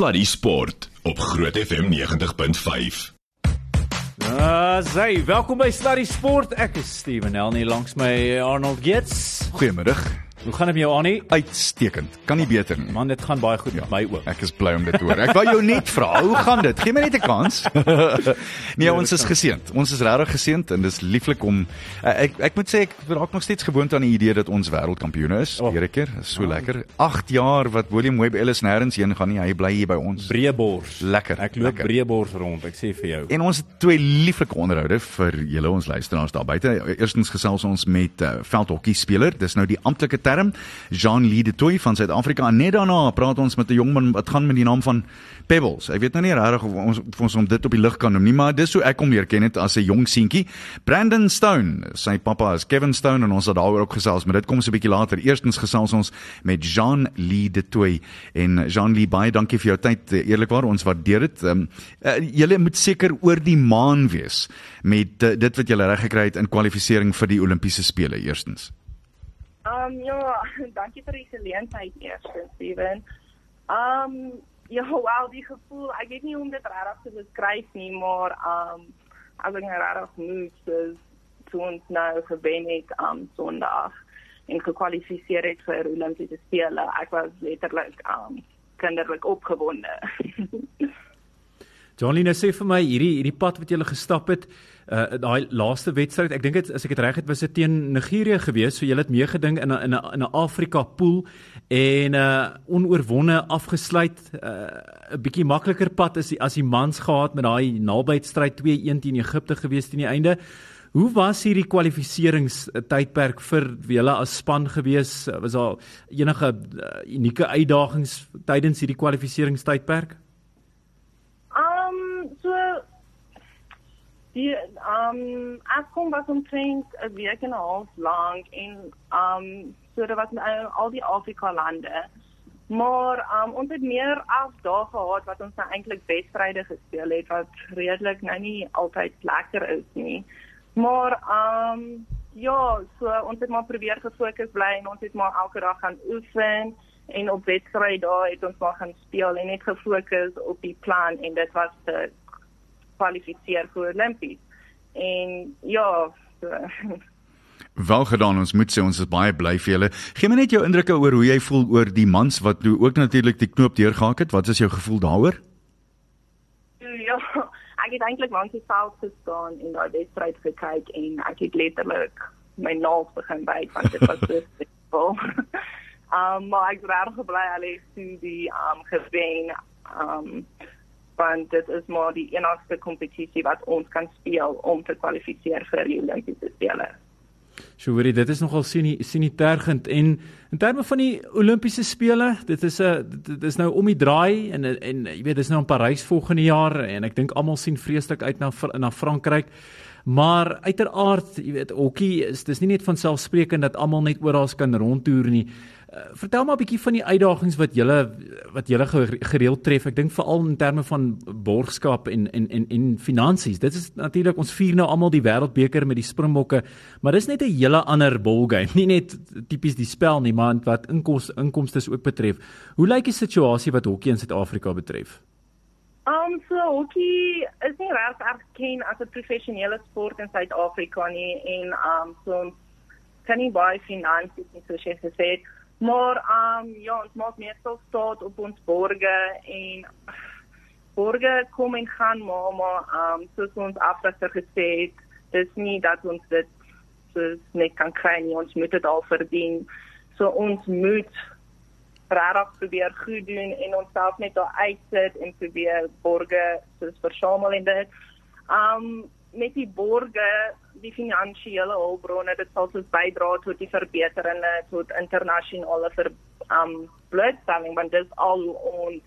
Sluddy Sport op Groot FM 90.5. Ah, sê, welkom by Sluddy Sport. Ek is Steven Elnie langs my Arnold Gets. Goeiemiddag. Hoe gaan dit met jou Annie? Uitstekend. Kan nie beter nie. Man, dit gaan baie goed ja, met my ook. Ek is bly om dit te hoor. Ek wou jou net vra, hoe gaan dit? Geen my net 'n kans. nee, ons is geseënd. Ons is regtig geseënd en dis lieflik om uh, ek ek moet sê ek raak nog steeds gewoond aan die idee dat ons wêreldkampioene is. Oh. Hierdie keer is so oh. lekker. 8 jaar wat William Webb Ellis nêrens heen gaan nie. Hy bly hier by ons. Breebors. Lekker. Ek loop breebors rond. Ek sê vir jou. En ons het twee lieflike onderhoude vir julle ons luisteraars daar buite. Eerstens gesels ons met uh, veldhokkie speler. Dis nou die amptelike term. Jean Jean-Lee de Tooy van Suid-Afrika en net daarna praat ons met 'n jong man wat gaan met die naam van Pebbles. Ek weet nou nie regtig of ons of ons om dit op die lig kan noem nie, maar dis hoe ek hom leer ken het as 'n jong seentjie. Brandon Stone, sy pappa is Kevin Stone en ons het daaroor ook gesels, maar dit kom so 'n bietjie later. Eerstens gesels ons met Jean-Lee de Tooy en Jean-Lee baie dankie vir jou tyd. Eerlikwaar, ons waardeer dit. Um, uh, julle moet seker oor die maan wees met uh, dit wat julle reg gekry het in kwalifikasie vir die Olimpiese spele eerstens. Um ja, dankie vir die geleentheid eers, Steven. Um ja, wel die gevoel, ek weet nie hoe om dit regtig te beskryf nie, maar um as ek nou regtig moet, is toe ons nou gewen het um Sondag en gekwalifiseer het vir Olimpiese spele. Ek was letterlik um kinderlik opgewonde. Jolene sê vir my hierdie hierdie pad wat jy gestap het, uh daai laaste wedstryd, ek dink dit as ek dit reg het was dit teen Nigerië gewees, so jy het meegeding in 'n in 'n in 'n Afrika pool en uh onoorwonde afgesluit. Uh 'n bietjie makliker pad is as die mans gehad met daai nabytstryd 2-1 teen Egipte gewees teen die einde. Hoe was hierdie kwalifiseringstydperk vir julle as span gewees? Was daar enige uh, unieke uitdagings tydens hierdie kwalifiseringstydperk? Die ehm um, ek kom was omtrent 'n week en 'n half lank en ehm um, so dit was uh, al die Afrika lande. Maar ehm um, ons het meer af dae gehad wat ons nou eintlik wedstryde gespeel het wat redelik nou nie altyd lekker is nie. Maar ehm um, ja, so ons het maar probeer gefokus bly en ons het maar elke dag gaan oefen en op wedstryde dae het ons maar gaan speel en net gefokus op die plan en dit was te kwalifiseer vir Olimpies. En ja, so. Wel gedaan, ons moet sê ons is baie bly vir julle. Geen my net jou indrukke oor hoe jy voel oor die mans wat nou ook natuurlik die knoop deurgehak het. Wat is jou gevoel daaroor? Ja, ek het eintlik lank gesels gestaan en daai wedstryd gekyk en ek het letterlik my naels begin byt want dit was so spesiaal. Um maar ek het reg gebly alles toe die um gewen. Um want dit is maar die enigste kompetisie wat ons kan speel om te kwalifiseer vir die Olimpiese spele. So hoorie, dit is nogal sinitergend en in terme van die Olimpiese spele, dit is 'n dit is nou om die draai en en jy weet dis nou in Parys volgende jaar en ek dink almal sien vreeslik uit na na Frankryk. Maar uiteraard, jy weet, hokkie is dis nie net van selfsprekend dat almal net oral kan rondtoer nie. Uh, vertel maar 'n bietjie van die uitdagings wat julle wat julle gereeld tref. Ek dink veral in terme van borgskap en en en en finansies. Dit is natuurlik ons vier nou almal die wêreldbeker met die Springbokke, maar dis net 'n hele ander ballgame. Nie net tipies die spel nie, maar wat inkomste inkomste ook betref. Hoe lyk die situasie wat hokkie in Suid-Afrika betref? Um so hokkie is nie regtig erken as 'n professionele sport in Suid-Afrika nie en um so kan nie baie finansies nie soos jy gesê het. Maar um ja, ons maak meestal staat op ons borge en borge kom en gaan maar maar um soos ons afsigter gesê het, dis nie dat ons dit so net kan kry nie, ons moet dit al verdien. So ons moet regtig probeer goed doen en onsself net daar uitsit en probeer borge soos versamel en dit. Um met die borge, die finansiële hulpbronne, dit sal soos bydra tot die verbeteringe tot internasionale ver um blootstelling want dit is al ons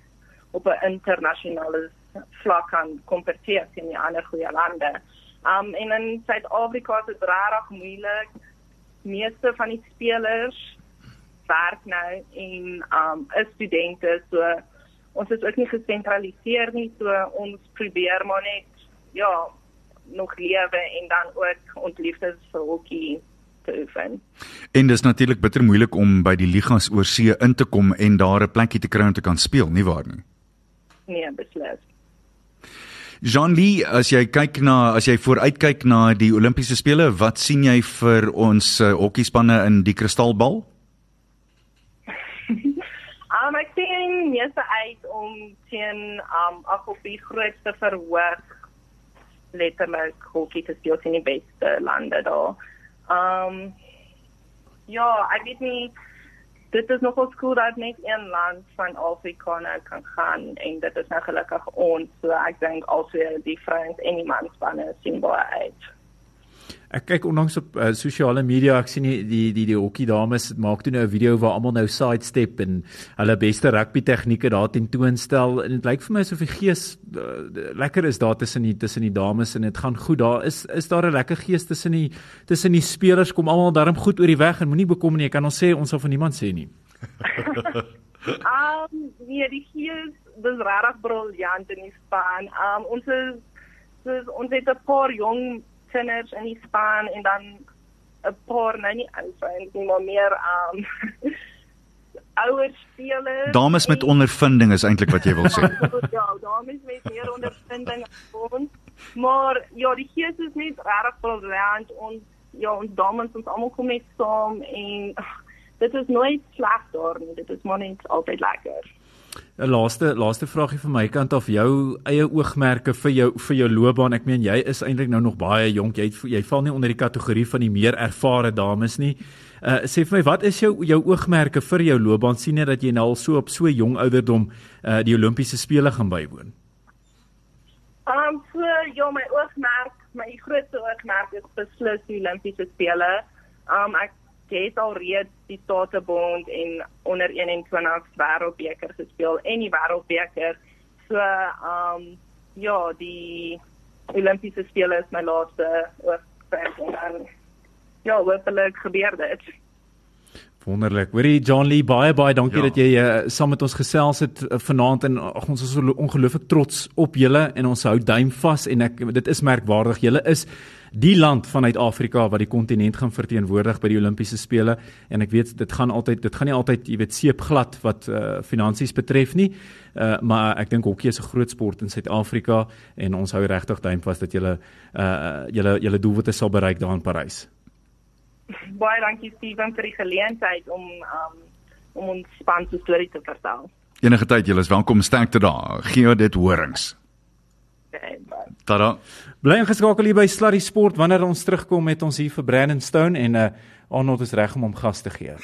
op 'n internasionale vlak kan kompeteer teen die ander goeie lande. Um en in Suid-Afrika is dit regtig moeilik. Meeste van die spelers werk nou en um is studente so ons is ook nie gesentraliseer nie so ons probeer maar net ja nog lewe en dan ook ons liefdes vir hokkie te oefen. En dit is natuurlik bitter moeilik om by die ligas oor see in te kom en daar 'n plekkie te kry om te kan speel, nie waar nie? nee, beslis. Jean Lee, as jy kyk na as jy vooruitkyk na die Olimpiese spele, wat sien jy vir ons uh, hokkiespanne in die kristalbal? Um ek sien meeste uit om teen um op die grootste verhoog letterlik hokkie te speel in die beste lande daar. Um ja, ek weet nie dit is nogal skool dat net een land van Afrika nou kan gaan en dit is nou gelukkig ons. So ek dink alsweer die vrouens en die manspanne sien baie uit. Ek kyk onlangs op uh, sosiale media, ek sien die die die, die hokkie dames maak toe nou 'n video waar almal nou sidestep en hulle beste rugby tegnieke daar tentoonstel en dit lyk vir my asof die gees uh, lekker is daar tussen die tussen die dames en dit gaan goed. Daar is is daar 'n lekker gees tussen die tussen die spelers kom almal darm goed oor die weg en moenie bekom nie. Ek kan ons sê ons sal van niemand sê nie. Um nee, die gees dis regtig briljant in die span. Um ons is dus ons het 'n paar jong tieners in die span en dan 'n paar nou nie ou vrouens nie, maar meer um ouer spelers. Dames met ondervinding is eintlik wat jy wil sê. ja, dames met meer ondervinding ons. Maar ja, die gees is net regtig briljant. Ons ja, ons dames ons almal kom net saam en ugh, dit is nooit sleg daar nie. Dit is maar net altyd lekker. 'n Laaste laaste vraagie van my kant af jou eie oogmerke vir jou vir jou loopbaan. Ek meen jy is eintlik nou nog baie jonk. Jy jy val nie onder die kategorie van die meer ervare dames nie. Uh sê vir my wat is jou jou oogmerke vir jou loopbaan? sien jy dat jy nou al so op so jong ouderdom uh die Olimpiese spele gaan bywoon? Um so ja, my oogmerk, my grootste oogmerk is beslis die Olimpiese spele. Um ek het al reeds die Statebond en onder 21 wêreldbeker gespeel en die wêreldbeker. So um ja, die Olimpiese spele is my laaste oogmerk en dan ja, hopelik gebeur dit. Wonderlik. Hoorie John Lee, baie baie dankie Ja. dat jy uh, saam met ons gesels het uh, vanaand en ag ons is ongelooflik trots op julle en ons hou duim vas en ek dit is merkwaardig. Julle is die land vanuit Afrika wat die kontinent gaan verteenwoordig by die Olimpiese spele en ek weet dit gaan altyd dit gaan nie altyd jy weet seepglad wat uh, finansies betref nie. Uh, maar ek dink hokkie is 'n groot sport in Suid-Afrika en ons hou regtig duim vas dat julle uh, julle julle doelwitte sal bereik daar in Parys. Baie dankie Steven vir die geleentheid om um om ons span se storie te vertel. Enige tyd julle is welkom sterkte daar. Gee dit horings. Bye. Tada. Bly ingeskakel hier by Sluddy Sport wanneer ons terugkom met ons hier vir Brandon Stone en uh Arnold is reg om hom gas te gee.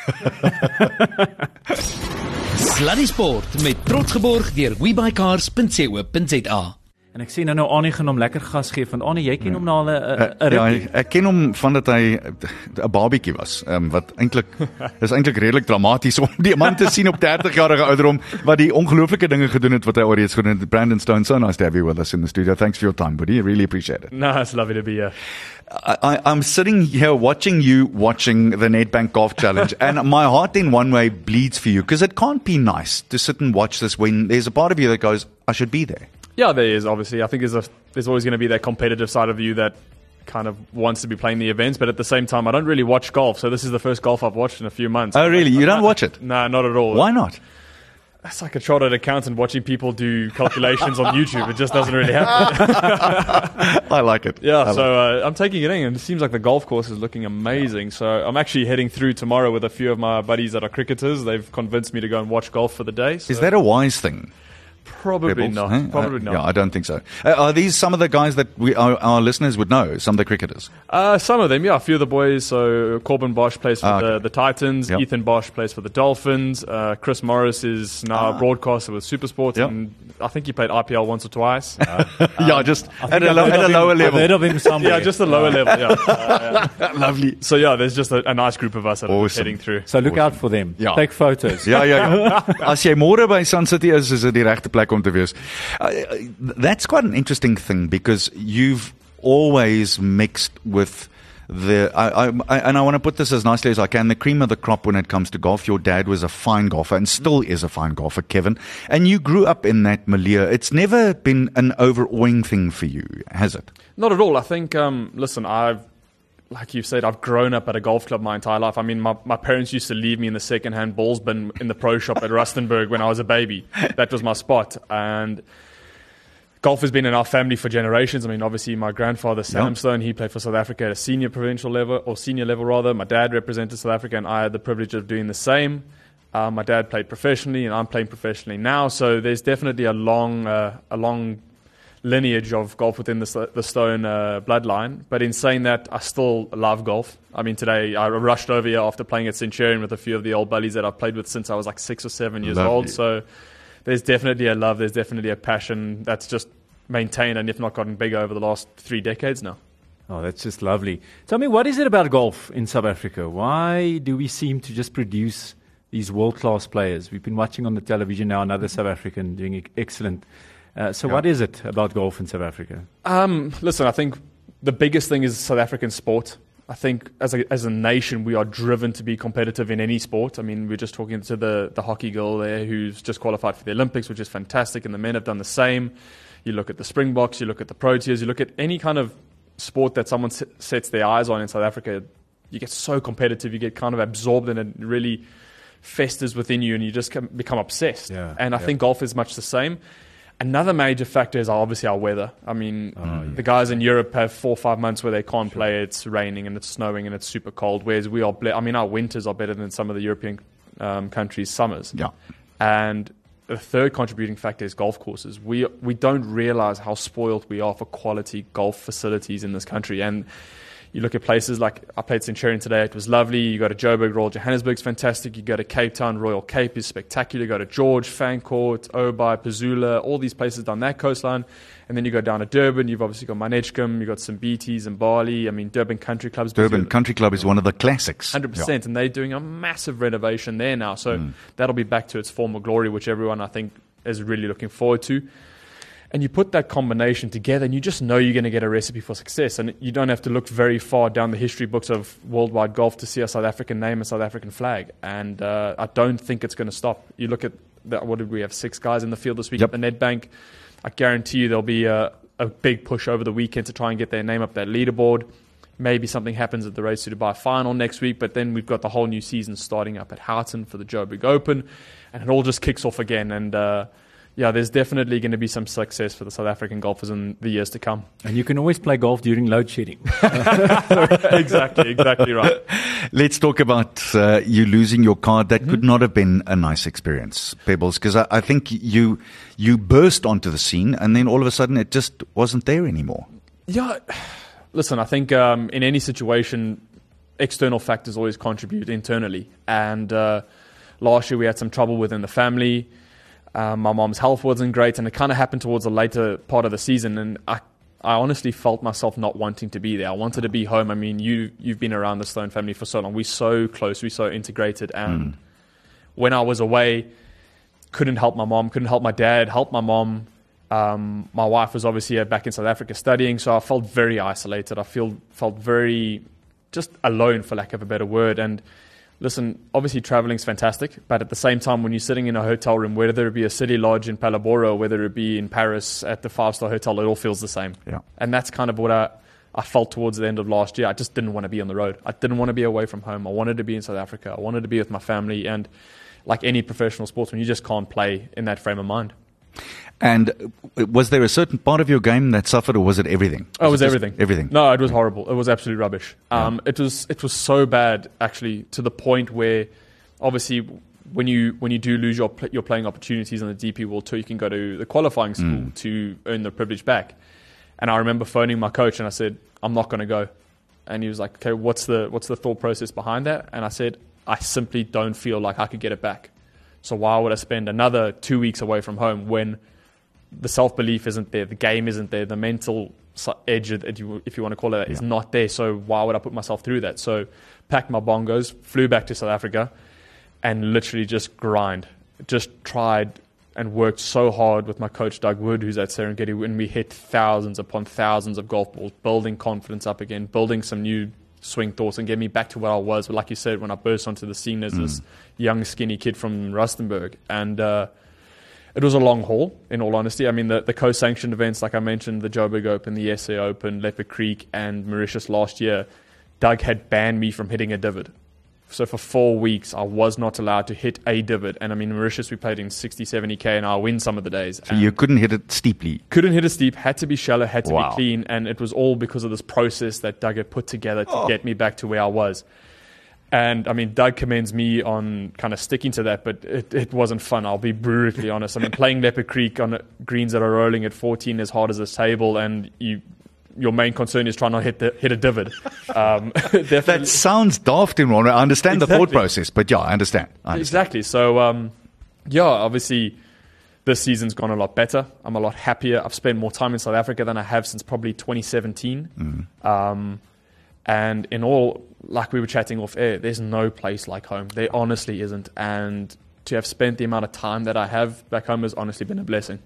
Sluddy Sport met trots geborg deur webycars.co.za. En ek sien nou nou Annie gaan hom lekker gas gee want Annie jy ken hom nou al 'n 'n Uh, ja, rukkie. ek ken hom van dat hy 'n babietjie was. Ehm um, wat eintlik is eintlik redelik dramaties om die man te sien op 30 jarige ouderdom wat die ongelooflike dinge gedoen het wat hy alreeds gedoen het. Brandon Stone, so nice to have you with us in the studio. Thanks for your time, buddy. I really appreciate it. No, it's lovely to be here. I, I, I'm sitting here watching you watching the Nedbank Golf Challenge, and my heart in one way bleeds for you because it can't be nice to sit and watch this when there's a part of you that goes, I should be there. Yeah, there is obviously. I think there's a, there's always going to be that competitive side of you that kind of wants to be playing the events, but at the same time, I don't really watch golf. So this is the first golf I've watched in a few months. Oh, really? You don't watch it? No, not at all. Why not? It's like a chartered accountant watching people do calculations on YouTube. It just doesn't really happen. I like it. Yeah, I like so uh, I'm taking it in, and it seems like the golf course is looking amazing. So I'm actually heading through tomorrow with a few of my buddies that are cricketers. They've convinced me to go and watch golf for the day. So Is that a wise thing? Probably Pebbles, not? huh? Probably Uh, not. Yeah, I don't think so. Uh, are these some of the guys that we our, our listeners would know? Some of the cricketers. Uh, some of them, yeah. A few of the boys. So Corbin Bosch plays for Ah, the, okay. the Titans. Yep. Eathan Bosch plays for the Dolphins. Uh, Chris Morris is now a broadcaster with Supersport, Yep. and I think he played IPL once or twice. yeah, just at think a, I've lo- heard at a of him- lower I've heard level. of him somewhere. yeah, just the lower level. Yeah. Uh, Lovely. so yeah, there's just a, a nice group of us that are heading through. So look out for them. Ja. Take photos. Ja ja ja. As jy môre by Sun City is, is dit die regte plek om te wees. Uh, that's quite an interesting thing because you've always mixed with the I, I and I want to put this as nicely as I can the cream of the crop when it comes to golf your dad was a fine golfer and still is a fine golfer Kevin and you grew up in that milieu it's never been an overawing thing for you has it Not at all. I think, um, listen, I've like you said, I've grown up at a golf club my entire life. I mean, my, my parents used to leave me in the second-hand balls bin in the pro shop at Rustenburg when I was a baby. That was my spot, and golf has been in our family for generations. I mean, obviously, my grandfather Sam Yeah. Stone, he played for South Africa at a senior provincial level or senior level rather. My dad represented South Africa, and I had the privilege of doing the same. Uh, my dad played professionally, and I'm playing professionally now. So there's definitely a long, uh, a long lineage of golf within the, the Stone uh, bloodline. But in saying that, I still love golf. I mean, today I rushed over here after playing at Centurion with a few of the old buddies that I've played with since I was like six or seven years Lovely. old. So there's definitely a love, there's definitely a passion that's just maintained and if not gotten bigger over the last three decades now. Oh, that's just lovely. Tell me, what is it about golf in South Africa? Why do we seem to just produce these world class players? We've been watching on the television now another South African doing excellent. Uh, so, Yeah. what is it about golf in South Africa? Um, listen, I think the biggest thing is South African sport. I think as a, as a nation, we are driven to be competitive in any sport. I mean, we're just talking to the, the hockey girl there who's just qualified for the Olympics, which is fantastic, and the men have done the same. You look at the Springboks, you look at the Proteas, you look at any kind of sport that someone s- sets their eyes on in South Africa, you get so competitive, you get kind of absorbed in it, and it really festers within you, and you just become obsessed. Yeah, and I yeah. think golf is much the same. Another major factor is obviously our weather. I mean, the guys in Europe have four or five months where they can't play. It's raining and it's snowing and it's super cold. Whereas we are, ble- I mean, our winters are better than some of the European um, countries' summers. Yeah. And the third contributing factor is golf courses. We we don't realize how spoiled we are for quality golf facilities in this country. And you look at places like I played Centurion today. It was lovely. You go to Joburg, Royal Johannesburg's fantastic. You go to Cape Town, Royal Cape is spectacular. You go to George, Fancourt, Oubaai, Pezula, all these places down that coastline. And then you go down to Durban. You've obviously got Mount Edgecombe. You've got some BTs and Bali. I mean, Durban Country Club's Durban Country Club is one of the classics. Hundred percent, and they're doing a massive renovation there now. So mm. that'll be back to its former glory, which everyone I think is really looking forward to. And you put that combination together, and you just know you're going to get a recipe for success. And you don't have to look very far down the history books of worldwide golf to see a South African name, a South African flag. And uh, I don't think it's going to stop. You look at that. What did we have? Six guys in the field this week Yep. at the Nedbank. I guarantee you there'll be a, a big push over the weekend to try and get their name up that leaderboard. Maybe something happens at the Race to Dubai final next week, but then we've got the whole new season starting up at Houghton for the Joburg Open, and it all just kicks off again. And uh, yeah, there's definitely going to be some success for the South African golfers in the years to come. And you can always play golf during load shedding. exactly, exactly right. Let's talk about uh, you losing your card. That could not have been a nice experience, Pebbles, because I, I think you you burst onto the scene and then all of a sudden it just wasn't there anymore. Yeah, listen, I think um, in any situation, external factors always contribute internally. And uh, last year we had some trouble within the family. Um, my mom's health wasn't great, and it kind of happened towards the later part of the season. And I, I honestly felt myself not wanting to be there. I wanted to be home. I mean, you you've been around the Stone family for so long. We're so close. We're so integrated. And when I was away, couldn't help my mom, couldn't help my dad, help my mom. Um, my wife was obviously uh, back in South Africa studying, so I felt very isolated. I feel felt very just alone, for lack of a better word. And listen, obviously traveling's fantastic, but at the same time, when you're sitting in a hotel room, whether it be a city lodge in Phalaborwa, or whether it be in Paris at the five star hotel, it all feels the same. Yeah. And that's kind of what I, I felt towards the end of last year. I just didn't want to be on the road. I didn't want to be away from home. I wanted to be in South Africa. I wanted to be with my family. And like any professional sportsman, you just can't play in that frame of mind. And was there a certain part of your game that suffered, or was it everything? Oh, it was just everything. Everything. No, it was horrible. It was absolute rubbish. Um, It was it was so bad actually to the point where obviously when you when you do lose your your playing opportunities on the DP World Tour, you can go to the qualifying school to earn the privilege back. And I remember phoning my coach and I said, "I'm not going to go." And he was like, "Okay, what's the what's the thought process behind that?" And I said, "I simply don't feel like I could get it back. So why would I spend another two weeks away from home when?" the self belief isn't there, the game isn't there, the mental edge, if you, if you want to call it that, is Yeah. not there. So why would I put myself through that? So packed my bongos, flew back to South Africa, and literally just grind. Just tried and worked so hard with my coach Doug Wood, who's at Serengeti, when we hit thousands upon thousands of golf balls, building confidence up again, building some new swing thoughts, and get me back to where I was. But like you said, when I burst onto the scene as this young, skinny kid from Rustenburg, and uh, it was a long haul, in all honesty. I mean, the, the co sanctioned events, like I mentioned, the Joburg Open, the SA Open, Leopard Creek, and Mauritius last year, Doug had banned me from hitting a divot. So for four weeks, I was not allowed to hit a divot. And I mean, Mauritius, we played in 60, 70k, and I win some of the days. So you couldn't hit it steeply. Couldn't hit it steep, had to be shallow, had to Wow. be clean, and it was all because of this process that Doug had put together to oh. get me back to where I was. And I mean, Doug commends me on kind of sticking to that, but it, it wasn't fun. I'll be brutally honest. I mean, playing Leopard Creek on greens that are rolling at 14 as hard as this table, and you, your main concern is trying to hit the, hit a divot. Um, That sounds daft in one way. I understand the thought process, but yeah, I understand. I understand. Exactly. So, um, yeah, obviously, this season's gone a lot better. I'm a lot happier. I've spent more time in South Africa than I have since probably 2017. Um, and in all, like we were chatting off air, there's no place like home. There honestly isn't. And to have spent the amount of time that I have back home has honestly been a blessing.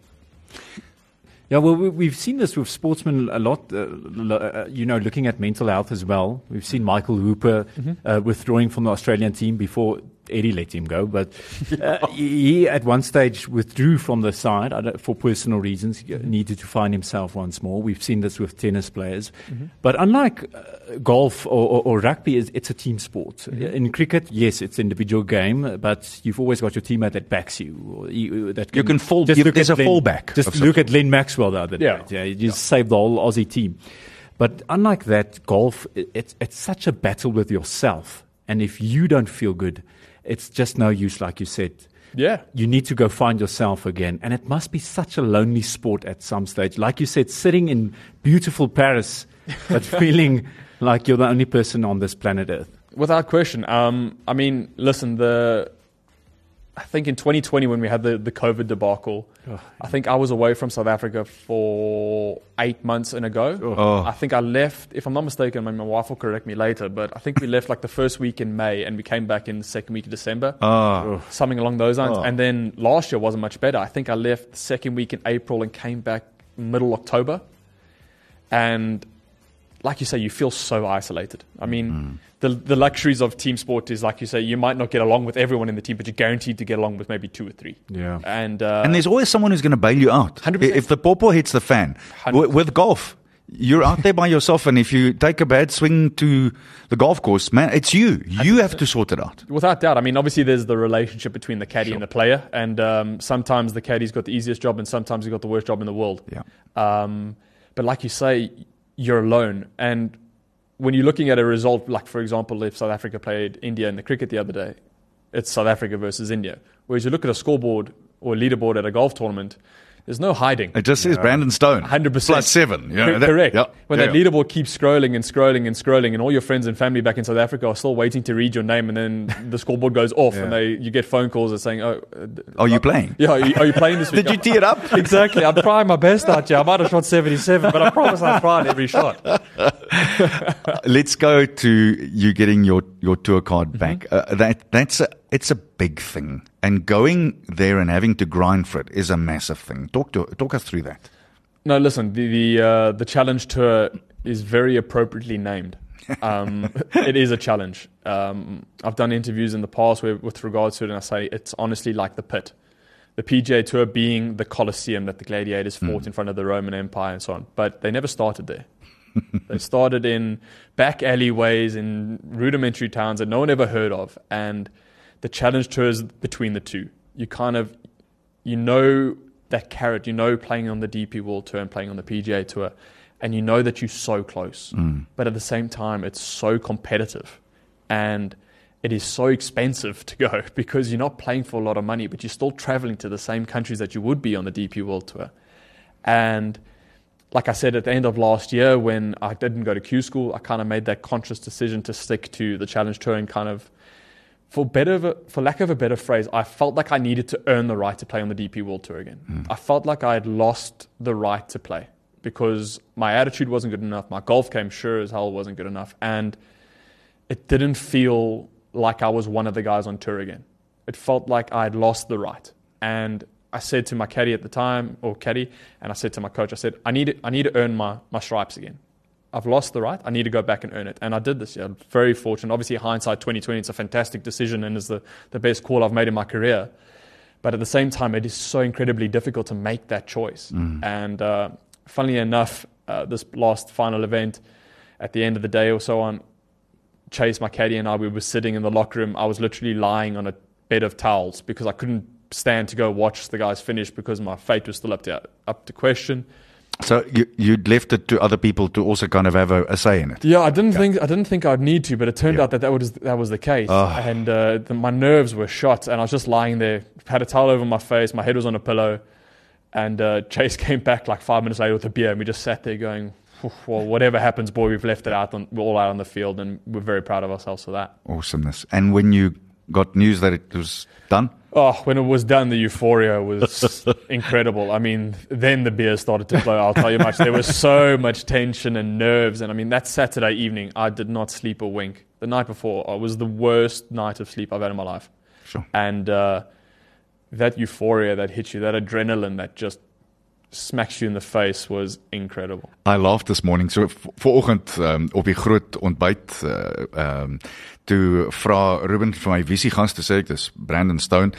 Yeah, well, we- we've seen this with sportsmen a lot. Uh, uh, you know, looking at mental health as well. We've seen Michael Hooper uh, withdrawing from the Australian team before Eddie let him go, but uh, he at one stage withdrew from the side for personal reasons. He needed to find himself once more. We've seen this with tennis players, but unlike uh, golf or, or, or rugby, it's, it's a team sport. In cricket, yes, it's an individual game, but you've always got your teammate that backs you. Or you, that You can fall- just you- look there's at a Glenn- fallback Just look at Glenn Maxwell the other Yeah. night. Yeah, you just saved the whole Aussie team. But unlike that, golf, i- it's, it's such a battle with yourself. And if you don't feel good, it's just no use, like you said. Yeah. You need to go find yourself again. And it must be such a lonely sport at some stage. Like you said, sitting in beautiful Paris, but feeling like you're the only person on this planet Earth. Without question. Um, I mean, listen, the I think in 2020 when we had the, the COVID debacle, I think I was away from South Africa for eight months in a go. Oh. I think I left, if I'm not mistaken, my, my wife will correct me later, but I think we left like the first week in May and we came back in the second week of December. Ah, something along those lines. Oh. And then last year wasn't much better. I think I left the second week in April and came back middle October. And like you say, you feel so isolated. I mean, the the luxuries of team sport is like you say, you might not get along with everyone in the team, but you're guaranteed to get along with maybe two or three. Yeah. And uh, and there's always someone who's going to bail you out. 100%. If the popo hits the fan, w- with golf, you're out there by yourself, and if you take a bad swing to the golf course, man, it's you. You have to sort it out. Without doubt. I mean, obviously, there's the relationship between the caddy and the player, and um, sometimes the caddy's got the easiest job, and sometimes he's got the worst job in the world. Yeah. Um, but like you say, you're alone, and when you're looking at a result, like for example, if South Africa played India in the cricket the other day, it's South Africa versus India. Whereas you look at a scoreboard or a leaderboard at a golf tournament, there's no hiding. It just says Brandon Stone, 100%. plus seven. You know, that- Correct. yeah, when yeah, that yeah. leaderboard keeps scrolling and scrolling and scrolling, and all your friends and family back in South Africa are still waiting to read your name, and then the scoreboard goes off, and they you get phone calls that saying, "Oh, uh, Are you playing? yeah, are you, are you playing this week?" Did you tee it up? exactly. I'm trying my best out here. I might have shot 77, but I promise I tried every shot. Let's go to you getting your, your tour card Mm-hmm. back. Uh, that that's a, it's a big thing, and going there and having to grind for it is a massive thing. Talk to talk us through that. No, listen. The the, uh, the challenge tour is very appropriately named. Um, it is a challenge. Um, I've done interviews in the past where, with regards to it, and I say it's honestly like the pit. The PGA Tour being the Colosseum that the gladiators fought in front of the Roman Empire and so on, but they never started there. they started in back alleyways in rudimentary towns that no one ever heard of, and the challenge tour is between the two. You kind of you know that carrot, you know playing on the DP World Tour and playing on the PGA Tour, and you know that you're so close. Mm. But at the same time, it's so competitive, and it is so expensive to go because you're not playing for a lot of money, but you're still traveling to the same countries that you would be on the DP World Tour. And like I said at the end of last year, when I didn't go to Q school, I kind of made that conscious decision to stick to the Challenge Tour and kind of for better of a, for lack of a better phrase, I felt like I needed to earn the right to play on the DP World Tour again. Hmm. I felt like I had lost the right to play because my attitude wasn't good enough. My golf game sure as hell wasn't good enough, and it didn't feel like I was one of the guys on tour again. It felt like I had lost the right, and I said to my caddy at the time, or caddy, and I said to my coach, I said, I need, I need to earn my, my stripes again. I've lost the right. I need to go back and earn it. And I did this year. Very fortunate. Obviously, hindsight 2020, it's a fantastic decision and is the, the best call I've made in my career. But at the same time, it is so incredibly difficult to make that choice. And uh, funnily enough, uh, this last final event, at the end of the day or so on, Chase, my caddy, and I, we were sitting in the locker room. I was literally lying on a bed of towels because I couldn't stand to go watch the guys finish because my fate was still up to up to question. So you you'd left it to other people to also kind of have a, a say in it. Yeah, I didn't think I didn't think I'd need to, but it turned Yeah. out that that was that was the case, Ah. and uh, the, my nerves were shot, and I was just lying there, had a towel over my face, my head was on a pillow, and uh, Chase came back like five minutes later with a beer, and we just sat there going, "Well, whatever happens, boy, we've left it out, on, we're all out on the field, and we're very proud of ourselves for that." Awesomeness. And when you got news that it was done, Oh, when it was done, the euphoria was incredible. I mean, then the beer started to flow. I'll tell you much. There was so much tension and nerves, and I mean, that Saturday evening, I did not sleep a wink. The night before, it was the worst night of sleep I've had in my life. Sure. And uh, that euphoria that hits you, that adrenaline that just smacks you in the face, was incredible. I laughed this morning. So v- vanoggend um, op die groot ontbyt uh um toe vra Ruben vir my visie gas te sê ek dis Brandon Stone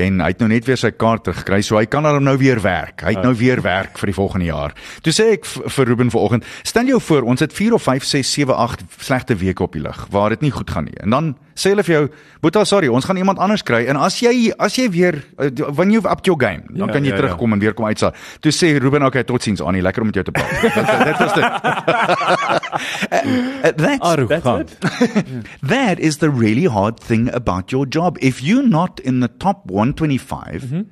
en hy het nou net weer sy kaart teruggekry so hy kan hom nou weer werk. Hy het nou weer werk vir die volgende jaar. Toe sê ek vir Ruben vanoggend, stel jou voor ons het 4 of 5 6 7 8 slegte weke op die lug waar dit nie goed gaan nie. En dan sê hulle vir jou, "Boeta, sorry, ons gaan iemand anders kry." En as jy as jy weer uh, when you've upped your game, dan Ja, kan jy ja, ja. terugkom en weer kom uitsa. Toe sê Ruben, "Okay, totsiens Annie, lekker om met jou te praat." Dit was dit. Uh, that's Arrogant. that is the really hard thing about your job. If you're not in the top 125,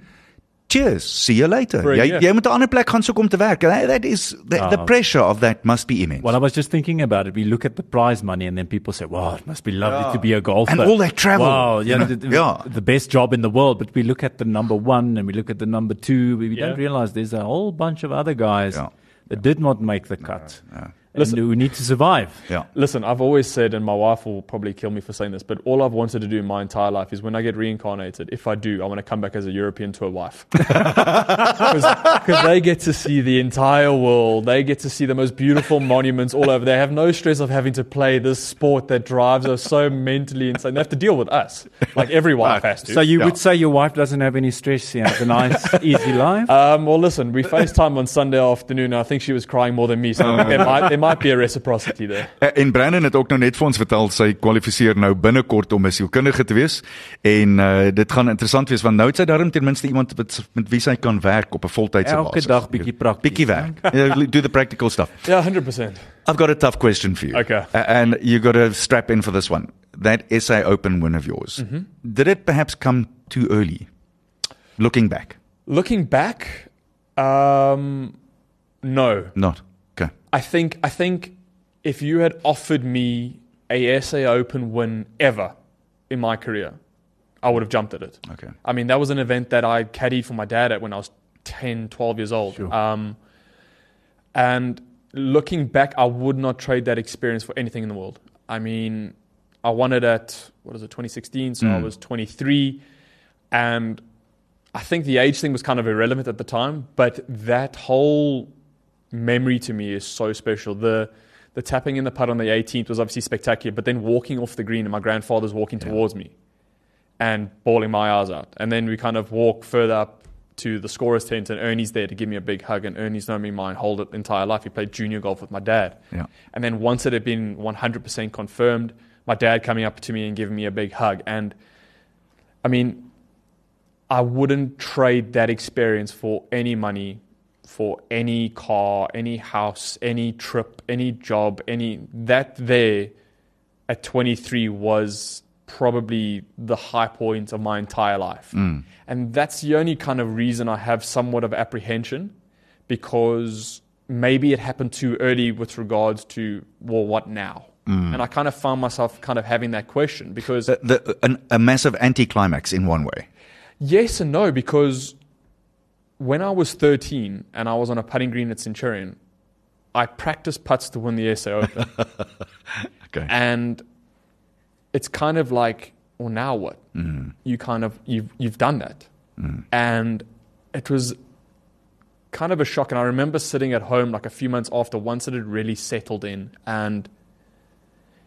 cheers, see you later. A Jy year. jy moet 'n ander plek gaan soek om te werk. That, that is the, the Ah. pressure of that must be immense. Well, I was just thinking about it. We look at the prize money, and then people say, "Wow, it must be lovely to be a golfer." And all that travel, Wow, you yeah, know? the, the- Yeah. the best job in the world. But we look at the number one, and we look at the number two. We, we Yeah. don't realize there's a whole bunch of other guys Yeah. that did not make the cut, and Listen- we need to survive. yeah. Listen, I've always said, and my wife will probably kill me for saying this, but all I've wanted to do in my entire life is when I get reincarnated, if I do, I want to come back as a European tour wife. Because they get to see the entire world. They get to see the most beautiful monuments all over. They have no stress of having to play this sport that drives us so mentally insane. They have to deal with us, like every wife has to. So you Yeah. would say your wife doesn't have any stress. She has a nice, easy life. um, well, listen, we FaceTime on Sunday afternoon. And I think she was crying more than me, so I there might, there might be a reciprocity there. Eh, En Brandon het ook nou net vir ons vertel sy kwalifiseer nou binnekort om 'n sielkundige te wees en uh, dit gaan interessant wees want nou het sy daarom ten minste iemand met, met wie sy kan werk op 'n voltydse Elke basis. dag bietjie prakties, Bietjie werk. Yeah, do the practical stuff. Yeah, 100%. I've got a tough question for you. Okay. A- and you got to strap in for this one. That SA Open win of yours, Mm-hmm. did it perhaps come too early? Looking back, Looking back, um, no. not. I think I think if you had offered me a SA Open win ever in my career, I would have jumped at it. Okay. I mean, that was an event that I caddied for my dad at when I was 10, 12 years old. Um, and looking back, I would not trade that experience for anything in the world. I mean, I won it at, what is it, 2016, so I was 23. And I think the age thing was kind of irrelevant at the time, but that whole memory to me is so special. The the tapping in the putt on the 18th was obviously spectacular, but then walking off the green and my grandfather's walking towards me and bawling my eyes out. And then we kind of walk further up to the scorer's tent and Ernie's there to give me a big hug and Ernie's known me my whole entire life. He played junior golf with my dad. Yeah. And then once it had been 100% confirmed, my dad coming up to me and giving me a big hug. And I mean, I wouldn't trade that experience for any money, for any car, any house, any trip, any job, any that there at 23 was probably the high point of my entire life. Mm. And that's the only kind of reason I have somewhat of apprehension because maybe it happened too early with regards to, well, what now? Mm. And I kind of found myself kind of having that question because The, the, an, a massive anticlimax in one way. Yes and no, because when I was 13 and I was on a putting green at Centurion, I practiced putts to win the SA Open. Okay. and it's kind of like, well, now what? Mm. You kind of, you've, you've done that. Mm. And it was kind of a shock. And I remember sitting at home like a few months after, once it had really settled in and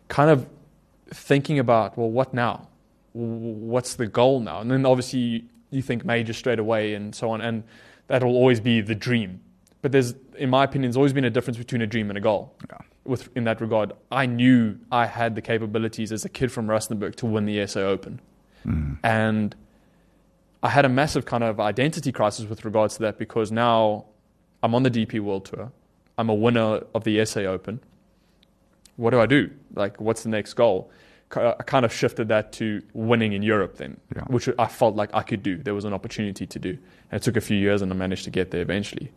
kind of thinking about, well, what now? What's the goal now? And then obviously you think major straight away and so on. And that'll always be the dream. But there's, in my opinion, there's always been a difference between a dream and a goal. with in that regard. I knew I had the capabilities as a kid from Rustenburg to win the SA Open, mm. and I had a massive kind of identity crisis with regards to that because now I'm on the DP World Tour. I'm a winner of the SA Open. What do I do? Like, what's the next goal? I kind of shifted that to winning in Europe then, Yeah. which I felt like I could do. There was an opportunity to do. And it took a few years and I managed to get there eventually.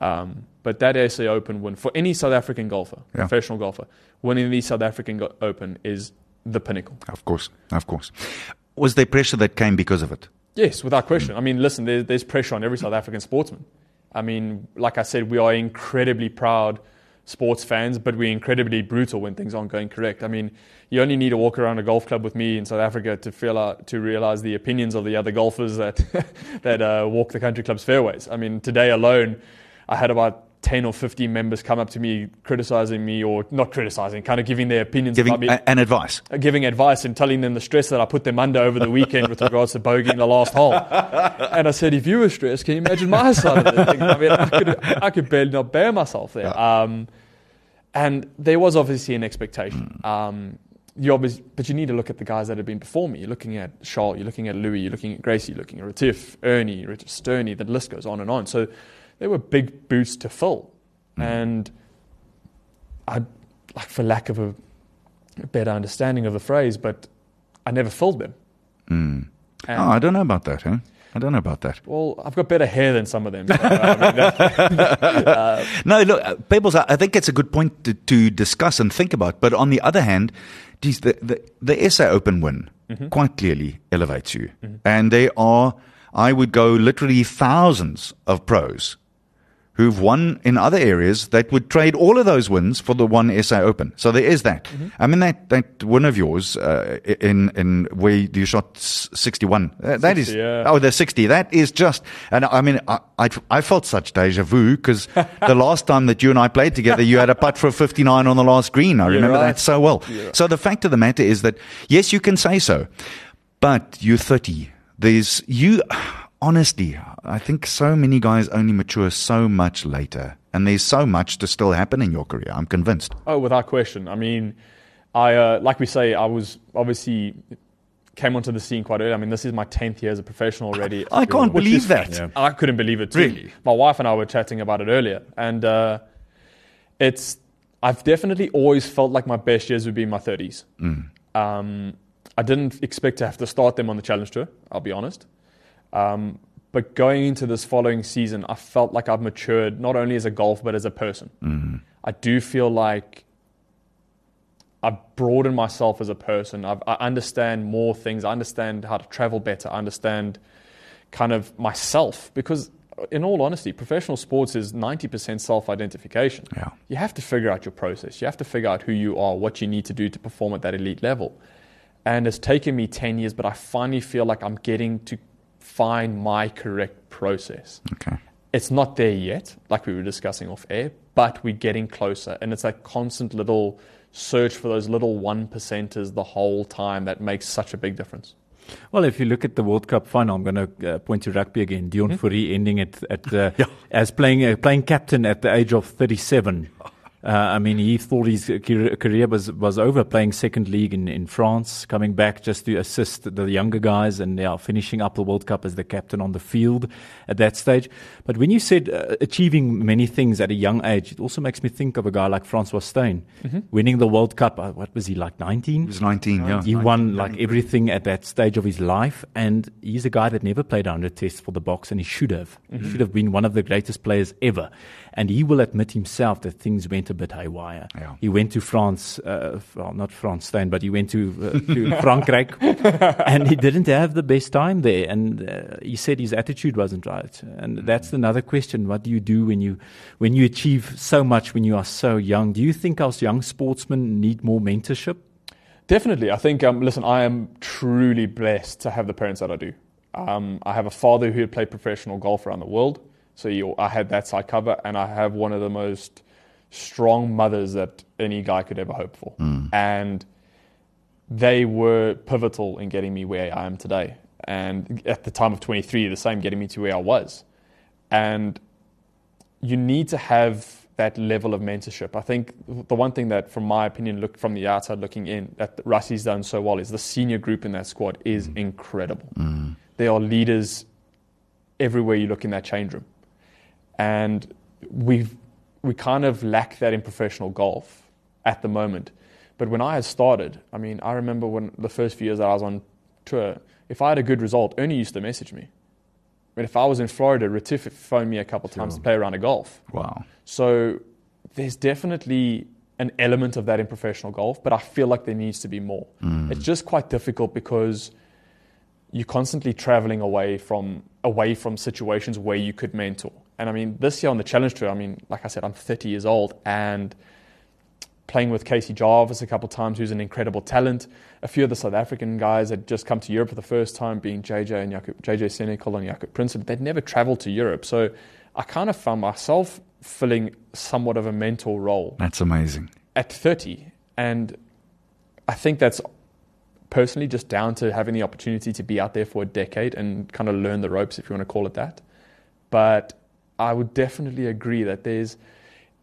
Um, but that SA Open win for any South African golfer, Yeah. professional golfer, winning the South African go- Open is the pinnacle. Of course, of course. Was there pressure that came because of it? Yes, without question. I mean, listen, there, there's pressure on every South African sportsman. I mean, like I said, we are incredibly proud sports fans, but we're incredibly brutal when things aren't going correct. I mean, you only need to walk around a golf club with me in South Africa to feel out, to realize the opinions of the other golfers that that uh, walk the country club's fairways. I mean, today alone, I had about 10 or 15 members come up to me criticizing me or not criticizing, kind of giving their opinions Giving about me a- an advice. uh, giving advice and telling them the stress that I put them under over the weekend with regards to bogeying the last hole. And I said, if you were stressed, can you imagine my side of the thing? I mean, I could, I could barely not bear myself there. Um, and there was obviously an expectation. Um, you obviously, but you need to look at the guys that have been before me. You're looking at Charles, you're looking at Louis, you're looking at Gracie, you're looking at Retief, Ernie, Richard Sterne, the list goes on and on. So they were big boots to fill. And I, like for lack of a, a better understanding of the phrase, but I never filled them. And, Oh, I don't know about that, huh? I don't know about that. well, I've got better hair than some of them. So, uh, I mean, that- uh, No, look, uh, Pebbles, I think it's a good point to, to discuss and think about. But on the other hand, geez, the, the, the SA Open win mm-hmm. quite clearly elevates you. Mm-hmm. And there are, I would go literally thousands of pros who've won in other areas that would trade all of those wins for the one SA Open. So there is that. I mean, that, that win of yours uh, in, in where you shot 61, uh, that is, 60, yeah. oh, the 60, that is just, and I mean, I, I, I felt such deja vu because the last time that you and I played together, you had a putt for a 59 on the last green. I remember right. that so well. So the fact of the matter is that, yes, you can say so, but you're 30. There's, you, honestly, I think so many guys only mature so much later. And there's so much to still happen in your career. I'm convinced. oh, without question. I mean, I uh, like we say, I was obviously came onto the scene quite early. I mean, this is my tenth year as a professional already. I can't believe is- that. I couldn't believe it too. Really? My wife and I were chatting about it earlier, and uh, it's. I've definitely always felt like my best years would be in my thirties. Um, I didn't expect to have to start them on the Challenge Tour. I'll be honest. Um, but going into this following season, I felt like I've matured not only as a golfer but as a person. Mm-hmm. I do feel like I've broadened myself as a person. I've, I understand more things. I understand how to travel better. I understand kind of myself because, in all honesty, professional sports is 90% self identification. Yeah. You have to figure out your process. You have to figure out who you are, what you need to do to perform at that elite level. And it's taken me 10 years, but I finally feel like I'm getting to find my correct process. Okay. It's not there yet, like we were discussing off air, but we're getting closer. And it's that constant little search for those little one percenters the whole time that makes such a big difference. Well, if you look at the World Cup final, I'm going to uh, point to rugby again. Deon Fourie ending it at uh, as playing uh, playing captain at the age of 37. Uh, I mean, he thought his career career was was over, playing second league in, in France, coming back just to assist the younger guys, and now finishing up the World Cup as the captain on the field at that stage. But when you said uh, achieving many things at a young age, it also makes me think of a guy like Francois Steyn, winning the World Cup. Uh, what was he like, 19? He was 19, yeah. He won like everything at that stage of his life, and he's a guy that never played under test for the box, and he should have. He should have been one of the greatest players ever. And he will admit himself that things went a bit haywire. Yeah. He went to France, uh, well, not France Stein, but he went to, uh, to Frankrijk, and he didn't have the best time there. And uh, he said his attitude wasn't right. And that's another question: What do you do when you when you achieve so much when you are so young? Do you think us young sportsmen need more mentorship? Definitely. I think, um, listen, I am truly blessed to have the parents that I do. Um, I have a father who had played professional golf around the world. So you, I had that side cover, and I have one of the most strong mothers that any guy could ever hope for. Hmm. And they were pivotal in getting me where I am today. And at the time of 23, the same, getting me to where I was. And you need to have that level of mentorship. I think the one thing that, from my opinion, look from the outside looking in, that Rassie's done so well is the senior group in that squad is hmm. incredible. Hmm. They are leaders everywhere you look in that change room, and we've we kind of lack that in professional golf at the moment. But when I had started, I mean, I remember when the first few years that I was on tour, if I had a good result, Ernie used to message me. I mean, if I was in Florida, Retief phoned me a couple of times to play around a golf. Wow. So there's definitely an element of that in professional golf, but I feel like there needs to be more. Mm. It's just quite difficult because you're constantly traveling away from away from situations where you could mentor. And I mean, this year on the Challenge Tour, I mean, like I said, I'm 30 years old and playing with Casey Jarvis a couple of times, who's an incredible talent. A few of the South African guys had just come to Europe for the first time, being JJ and Jakob, JJ Senekal and Jakob Prince. They'd never traveled to Europe. So I kind of found myself filling somewhat of a mentor role That's amazing. at 30. And I think that's personally just down to having the opportunity to be out there for a decade and kind of learn the ropes, if you want to call it that. But I would definitely agree that there's,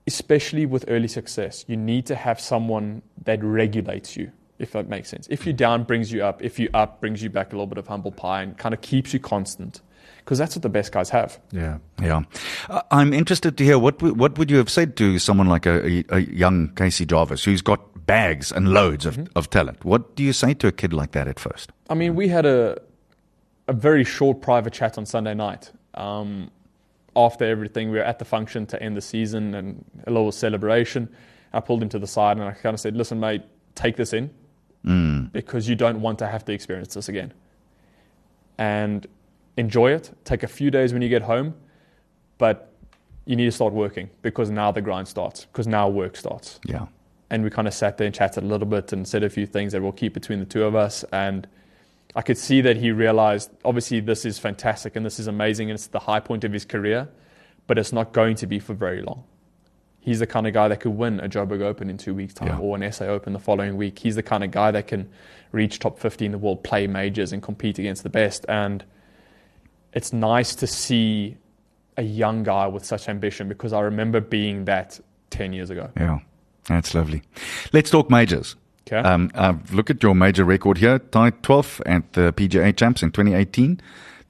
especially with early success, you need to have someone that regulates you, if that makes sense. If you're down, brings you up. If you're up, brings you back a little bit of humble pie and kind of keeps you constant. Because that's what the best guys have. Yeah. Yeah, Uh, I'm interested to hear what what would you have said to someone like a, a, a young Casey Jarvis who's got bags and loads of, of talent. What do you say to a kid like that at first? I mean, we had a a very short private chat on Sunday night. Um, after everything, we were at the function to end the season and a little celebration. I pulled him to the side and I kind of said, "Listen, mate, take this in mm. because you don't want to have to experience this again. And enjoy it. Take a few days when you get home, but you need to start working because now the grind starts. Because now work starts." Yeah. and we kind of sat there and chatted a little bit and said a few things that we'll keep between the two of us. And I could see that he realized, obviously, this is fantastic and this is amazing and it's the high point of his career, but it's not going to be for very long. He's the kind of guy that could win a Joburg Open in two weeks' time Yeah. or an SA Open the following week. He's the kind of guy that can reach top 50 in the world, play majors, and compete against the best. And it's nice to see a young guy with such ambition because I remember being that 10 years ago. Yeah. That's lovely. Let's talk majors. Okay. Um, uh, look at your major record here. Tied 12th at the PGA Champs in 2018,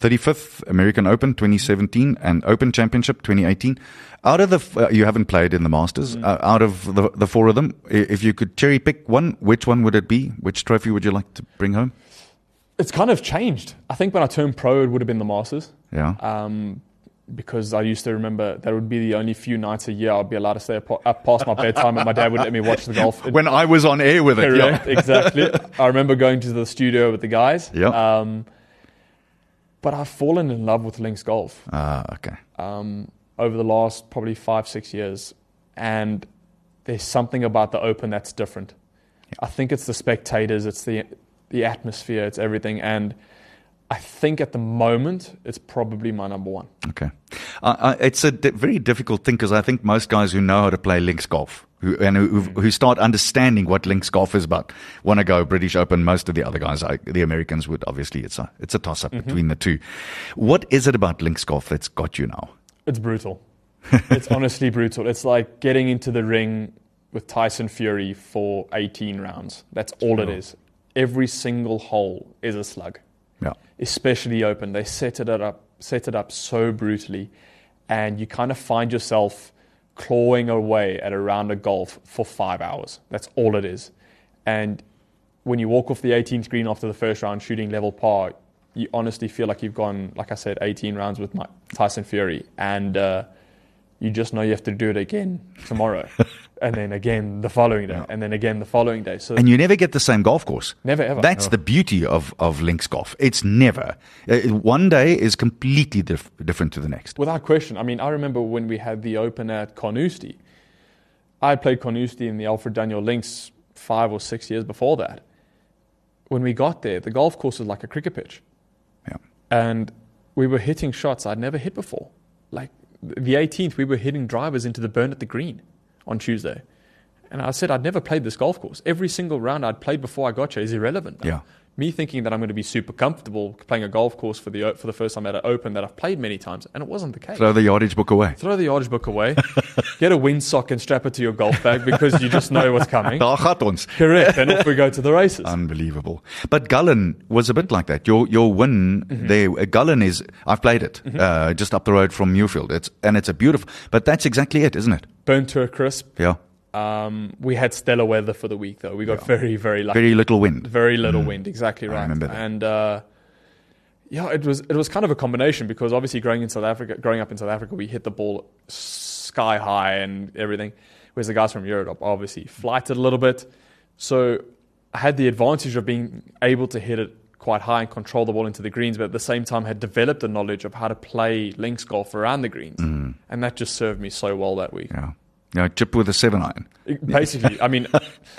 35th American Open 2017, and Open Championship 2018. Out of the, f- uh, you haven't played in the Masters. Uh, out of the, the four of them, if you could cherry pick one, which one would it be? Which trophy would you like to bring home? It's kind of changed. I think when I turned pro, it would have been the Masters. Yeah. Um, because I used to remember that would be the only few nights a year I'd be allowed to stay up, up past my bedtime and my dad would let me watch the golf. when I was on air with it. Yeah. Correct, exactly. I remember going to the studio with the guys. Yeah. Um, but I've fallen in love with links golf Ah, okay. um, over the last probably five, six years. And there's something about the Open that's different. I think it's the spectators, it's the, the atmosphere, it's everything. And I think at the moment, it's probably my number one. Okay. Uh, it's a di- very difficult thing because I think most guys who know how to play links golf who, and who, who- who start understanding what links golf is about want to go British Open. Most of the other guys, I, the Americans, would obviously it's a it's a toss up between the two. What is it about links golf that's got you now? It's brutal. it's honestly brutal. It's like getting into the ring with Tyson Fury for 18 rounds. That's all it is. Every single hole is a slug, Yeah. especially open. They set it up, set it up so brutally, and you kind of find yourself clawing away at a round of golf for five hours. That's all it is. And when you walk off the 18th green after the first round, shooting level par, you honestly feel like you've gone, like I said, 18 rounds with Tyson Fury, and uh, you just know you have to do it again tomorrow, and then again the following day, and then again the following day. So And you never get the same golf course. Never, ever. That's No. the beauty of, of links golf. It's never. Uh, one day is completely dif- different to the next. Without question. I mean, I remember when we had the Open at Carnoustie. I played Carnoustie in the Alfred Dunhill Links five or six years before that. When we got there, the golf course was like a cricket pitch. Yeah. And we were hitting shots I'd never hit before. Like the 18th, we were hitting drivers into the burn at the green on Tuesday. And I said, I'd never played this golf course. Every single round I'd played before I got here is irrelevant. now. Yeah. Me thinking that I'm going to be super comfortable playing a golf course for the for the first time at an Open that I've played many times, and it wasn't the case. Throw the yardage book away. Throw the yardage book away, get a windsock and strap it to your golf bag because you just know what's coming. Daar gaat ons. Correct, and off we go to the races. Unbelievable. But Gullane was a bit like that. Your your win Mm-hmm. there, uh, Gullane is. I've played it uh, just up the road from Muirfield. It's and it's a beautiful. But that's exactly it, isn't it? Burnt to a crisp. Yeah. Um, we had stellar weather for the week, though. We got very, very lucky. Very little wind. Very little wind, exactly right. I remember that. And uh, yeah, it was it was kind of a combination because obviously growing in South Africa, growing up in South Africa, we hit the ball sky high and everything. Whereas the guys from Europe obviously flighted a little bit, so I had the advantage of being able to hit it quite high and control the ball into the greens, but at the same time had developed the knowledge of how to play links golf around the greens, and that just served me so well that week. Yeah. Yeah, chip with a seven iron. Basically, I mean,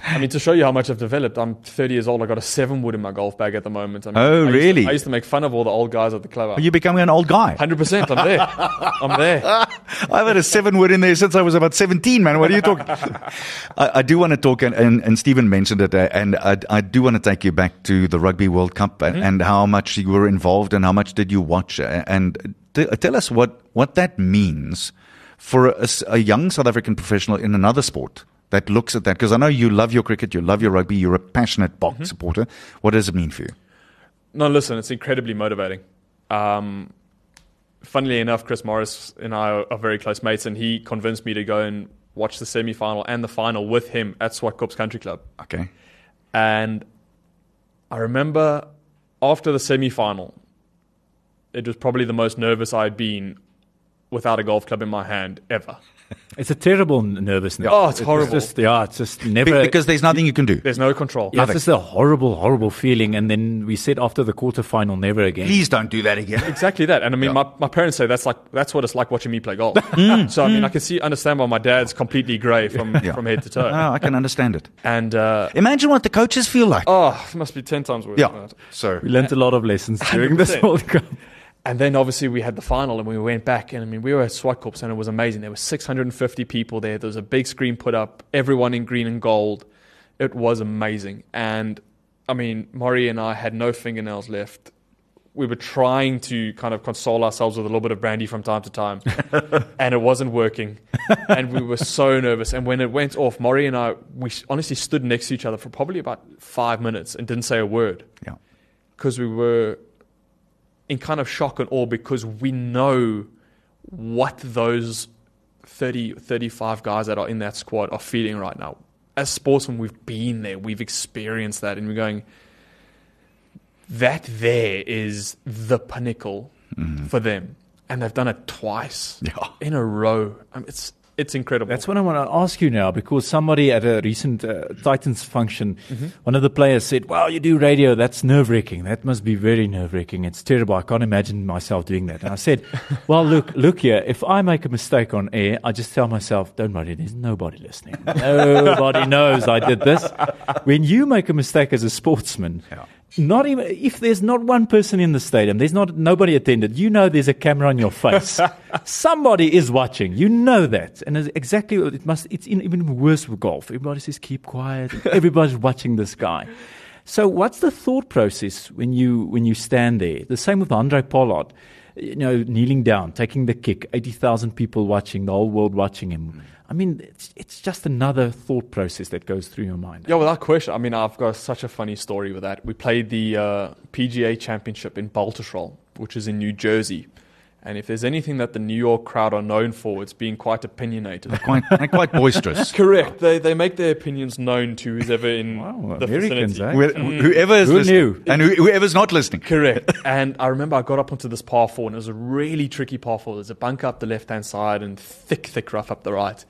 I mean to show you how much I've developed. I'm 30 years old. I got a seven wood in my golf bag at the moment. I mean, Oh, I used to- really? I used to make fun of all the old guys at the club. Are you becoming an old guy? Hundred percent. I'm there. I'm there. I've had a seven wood in there since I was about 17, man. What are you talking? I, I do want to talk, and, and, and Stephen mentioned it, uh, and I, I do want to take you back to the Rugby World Cup and, and how much you were involved and how much did you watch. uh, And t- tell us what, what that means for a young South African professional in another sport that looks at that. Because I know you love your cricket, you love your rugby, you're a passionate Boks supporter. What does it mean for you? No, listen, it's incredibly motivating. Um, funnily enough, Chris Morris and I are, very close mates, and he convinced me to go and watch the semi final and the final with him at Swartkops Country Club. Okay. And I remember after the semi final, it was probably the most nervous I'd been without a golf club in my hand ever. It's a terrible n- nervousness. Oh, it's horrible. just, yeah, it's just never. because there's nothing you can do. There's no control. yeah, it's just a horrible, horrible feeling. And then we said after the quarterfinal, never again. Please don't do that again. Exactly that. And I mean, my, my parents say that's like that's what it's like watching me play golf. Mm. so I mean, I mm. can see understand why my dad's completely grey from Yeah. from head to toe. Oh, I can understand it. And uh, Imagine what the coaches feel like. oh, it must be ten times worse. yeah. than that. So We learned a lot of lessons during this 100%. World Cup. And then obviously we had the final and we went back and I mean we were at Swartkops and it was amazing. There were 650 people there. There was a big screen put up, everyone in green and gold. It was amazing. And I mean, Maury and I had no fingernails left. We were trying to kind of console ourselves with a little bit of brandy from time to time, and it wasn't working. And we were so nervous. And when it went off, Maury and I, we honestly stood next to each other for probably about five minutes and didn't say a word yeah. because we were in kind of shock and awe because we know what those 30, 35 guys that are in that squad are feeling right now. As sportsmen, we've been there, we've experienced that, and we're going, that there is the pinnacle mm-hmm. for them. And they've done it twice Yeah. in a row. I mean, it's, it's incredible. That's what I want to ask you now because somebody at a recent uh, Titans function, Mm-hmm. one of the players said, Well, you do radio, that's nerve wracking. That must be very nerve wracking. It's terrible. I can't imagine myself doing that. And I said, Well, look, look here. If I make a mistake on air, I just tell myself, Don't worry, there's nobody listening. Nobody knows I did this. When you make a mistake as a sportsman, Yeah. Not even if there's not one person in the stadium, there's not nobody attended. You know, there's a camera on your face. Somebody is watching. You know that, and it's exactly it must. It's in, even worse with golf. Everybody says keep quiet. Everybody's watching this guy. So, what's the thought process when you when you stand there? The same with Handré Pollard. You know, kneeling down, taking the kick, eighty thousand people watching, the whole world watching him. I mean, it's it's just another thought process that goes through your mind. Yeah, without question. I mean, I've got such a funny story with that. We played the uh, PGA Championship in Baltusrol, which is in New Jersey. And if there's anything that the New York crowd are known for, it's being quite opinionated. Quite, they're quite boisterous. Correct. They, they make their opinions known to who's ever in Wow, the Americans, vicinity. eh? Wh- Whoever is Who listening, knew? and who, whoever's not listening. Correct. and I remember I got up onto this par four, and it was a really tricky par four. There's a bunker up the left hand side and thick, thick rough up the right.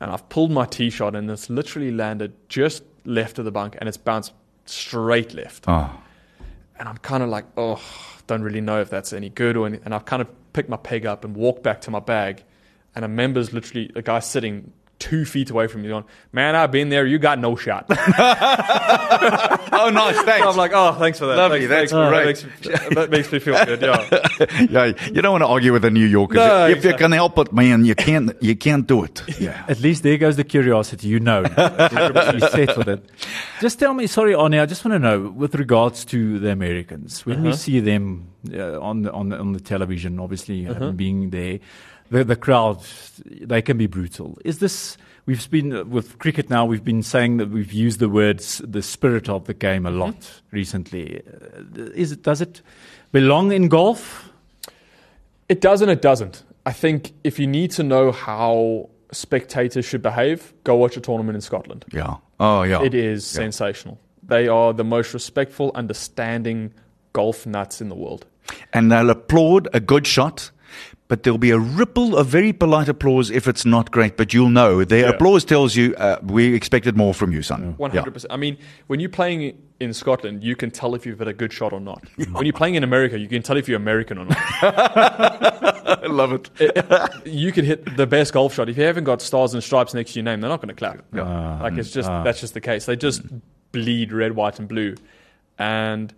And I've pulled my tee shot, and it's literally landed just left of the bunk, and it's bounced straight left. Oh, and I'm kind of like, oh, don't really know if that's any good or any. And I've kind of picked my peg up and walked back to my bag, and a member's literally a guy sitting two feet away from me, going, "Man, I've been there. You got no shot." Oh, nice. Thanks. I'm like, "Oh, thanks for that. Lovely, Thanks, that's thanks. great. That makes, that makes me feel good." Yeah. yeah, you don't want to argue with a New Yorker. No, if you exactly. can help it, man, you can't. You can't do it. Yeah. At least there goes the curiosity. You know, you settled it. Just tell me, sorry, Arnie. I just want to know, with regards to the Americans, when we see them uh, on the, on the, on the television, obviously having being there, the the crowd, they can be brutal. Is this? We've been uh, with cricket now. We've been saying that we've used the words the spirit of the game a lot recently. Uh, is it? Does it belong in golf? It does and it doesn't. I think if you need to know how spectators should behave, go watch a tournament in Scotland. Yeah. Oh, yeah. It is sensational. They are the most respectful, understanding golf nuts in the world. And they'll applaud a good shot, but there'll be a ripple of very polite applause if it's not great. But you'll know their Yeah. applause tells you uh, we expected more from you, son. One hundred percent. I mean, when you're playing in Scotland, you can tell if you've had a good shot or not. when you're playing in America, you can tell if you're American or not. I love it. you could hit the best golf shot if you haven't got stars and stripes next to your name. They're not going to clap. like it's just that's just the case. They just bleed red, white, and blue, and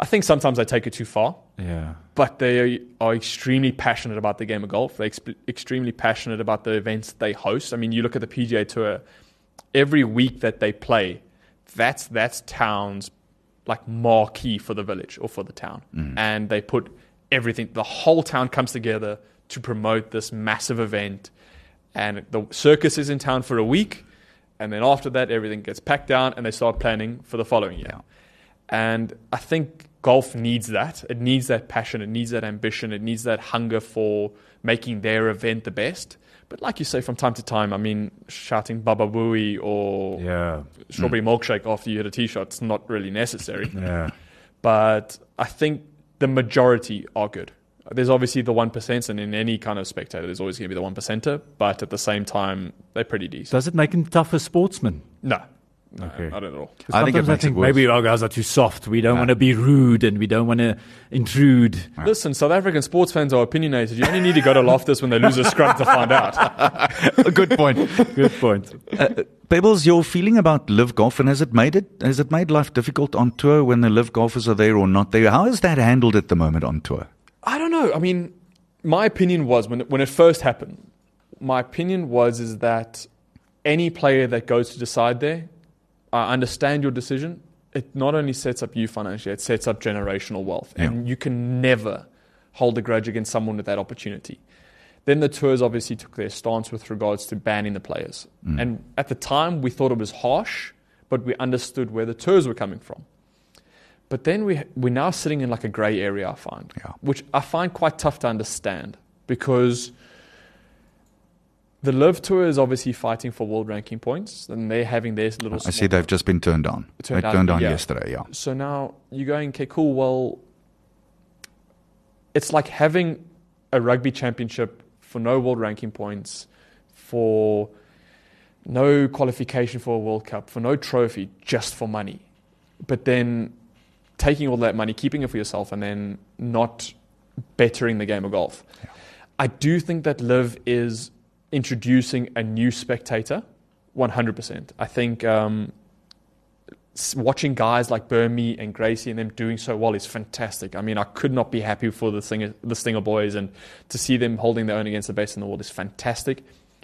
I think sometimes they take it too far. Yeah. But they are extremely passionate about the game of golf. They're exp- extremely passionate about the events they host. I mean, you look at the PGA Tour. Every week that they play, that's that's town's like marquee for the village or for the town, mm. and they put everything. The whole town comes together to promote this massive event, and the circus is in town for a week, and then after that, everything gets packed down, and they start planning for the following year. And I think golf needs that. It needs that passion. It needs that ambition. It needs that hunger for making their event the best. But like you say, from time to time, I mean, shouting Baba Booey or Yeah. strawberry mm. milkshake after you hit a tee shot is not really necessary. Yeah. But I think the majority are good. There's obviously the 1%, and in any kind of spectator, there's always going to be the 1%er. But at the same time, they're pretty decent. Does it make him tougher sportsmen? No. No, Okay. not at all. I think it Sometimes makes it maybe our guys are too soft. We don't want to be rude and we don't want to intrude. Listen, South African sports fans are opinionated. You only need to go to Loftus when they lose a scrum to find out. Good point. Good point. Uh, Pebbles, your feeling about LIV golf, and has it made it has it made life difficult on tour when the LIV golfers are there or not there? How is that handled at the moment on tour? I don't know. I mean, my opinion was when it, when it first happened. My opinion was is that any player that goes to decide there, I understand your decision. It not only sets up you financially, it sets up generational wealth, and you can never hold a grudge against someone with that opportunity. Then the tours obviously took their stance with regards to banning the players, mm. and at the time we thought it was harsh, but we understood where the tours were coming from. But then we, we're now sitting in like a grey area, I find, Yeah. which I find quite tough to understand because the LIV Tour is obviously fighting for world ranking points and they're having their little. I see they've just been turned down. Turned they turned down yeah. yesterday. Yeah. So now you're going, okay, cool. Well, it's like having a rugby championship for no world ranking points, for no qualification for a World Cup, for no trophy, just for money. But then taking all that money, keeping it for yourself, and then not bettering the game of golf. I do think that LIV is introducing a new spectator, 100%. I think um, watching guys like Burmy and Gracie and them doing so well is fantastic. I mean, I could not be happy for the Stinger, the Stinger boys, and to see them holding their own against the best in the world is fantastic.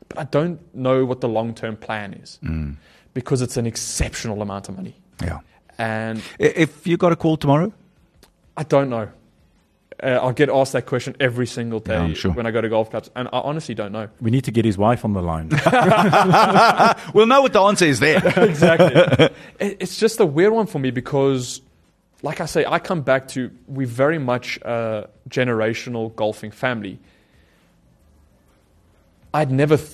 But I don't know what the long term plan is because it's an exceptional amount of money. Yeah. And If you got a call tomorrow, I don't know. Uh, I get asked that question every single day Yeah, sure. when I go to golf clubs, and I honestly don't know. We need to get his wife on the line. we'll know what the answer is there. exactly. It's just a weird one for me because, like I say, I come back to we very much a generational golfing family. I'd never th-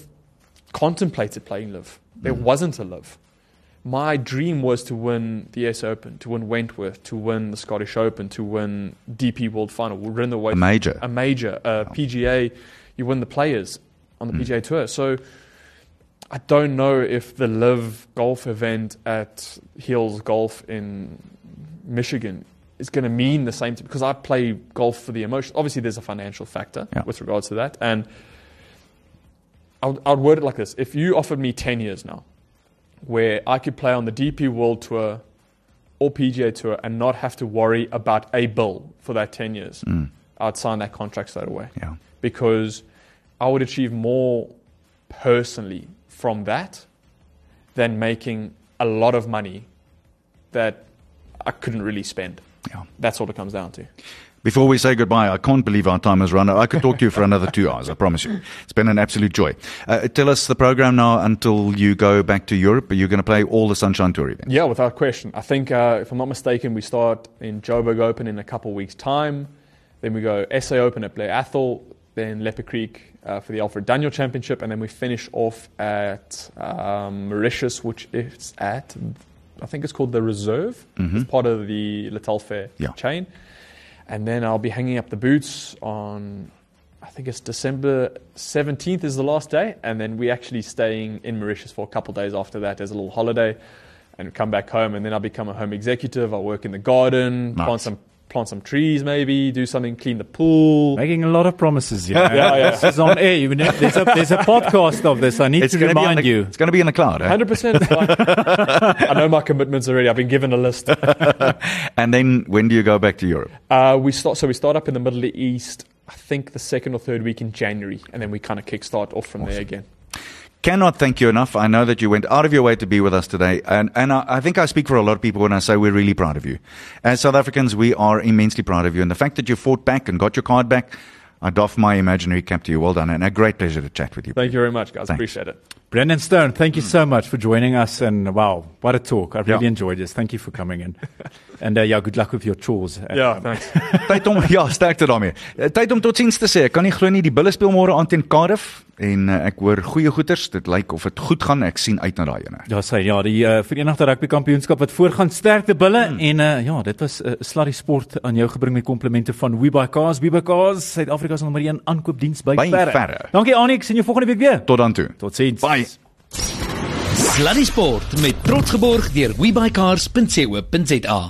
contemplated playing LIV. There wasn't a LIV. My dream was to win the US Open, to win Wentworth, to win the Scottish Open, to win DP World Final, win the way A major. a major, uh, PGA. You win the players on the PGA Tour. So I don't know if the LIV golf event at Hills Golf in Michigan is going to mean the same to because I play golf for the emotion. Obviously, there's a financial factor Yeah. with regards to that, and I would, I'll word it like this: If you offered me ten years now, where I could play on the DP World Tour or PGA Tour and not have to worry about a bill for that ten years, mm. I'd sign that contract straight away Ja. because I would achieve more personally from that than making a lot of money that I couldn't really spend. Ja. That's all it comes down to. Before we say goodbye, I can't believe our time has run out. I could talk to you for another two hours, I promise you. It's been an absolute joy. Uh, tell us the program now until you go back to Europe. Are you going to play all the Sunshine Tour events? Yeah, without question. I think, uh, if I'm not mistaken, we start in Joburg Open in a couple of weeks' time. Then we go SA Open at Blair Athol, then Leopard Creek uh, for the Alfred Dunhill Championship, and then we finish off at um, Mauritius, which is at, I think it's called the Reserve. It's part of the Littell Fair Yeah. chain. And then I'll be hanging up the boots on, I think it's December 17th is the last day. And then we're actually staying in Mauritius for a couple of days after that as a little holiday and come back home. And then I'll become a home executive. I'll work in the garden, Nice. plant some plant some trees maybe, do something, clean the pool. Making a lot of promises here. Yeah, yeah. This is on air. You know, there's a there's a podcast of this. I need to gonna remind the, you. It's going to be in the cloud. Eh? 100%. I know my commitments already. I've been given a list. And then when do you go back to Europe? Uh, we start, so we start up in the Middle East, I think the second or third week in January. And then we kind of kickstart off from there again. Cannot thank you enough. I know that you went out of your way to be with us today. And, and I, I think I speak for a lot of people when I say we're really proud of you. As South Africans, we are immensely proud of you. And the fact that you fought back and got your card back, I doff my imaginary cap to you. Well done. And a great pleasure to chat with you. Thank you very much, guys. Thanks. Appreciate it. Brendan Stone, thank you so much for joining us. And wow, what a talk. I really Yeah. enjoyed this. Thank you for coming in. and uh, yeah, good luck with your chores. Yeah, thanks. Tyd om ja, sterkte daarmee. Eh, Tyd om totsiens te sê. Ek kan nie glo nie die Bulle speel môre aan teen Cardiff en uh, ek hoor goeie goeters. Dit lyk of dit goed gaan. Ek sien uit na daai ene. Ja, sê ja, die uh, Verenigde Rugby Kampioenskap wat voorgaan sterkte bulle Hmm. en uh, ja, dit was 'n uh, sluddy sport aan jou gebring met komplimente van WeBuyCars. WeBuyCars, Suid-Afrika se nommer 1 aankoopdiens by, By verre. verre. Dankie ek sien jou volgende week weer. Tot dan toe. Totsiens. Bye. Sluddy Sport met trots geborg deur webycars.co.za.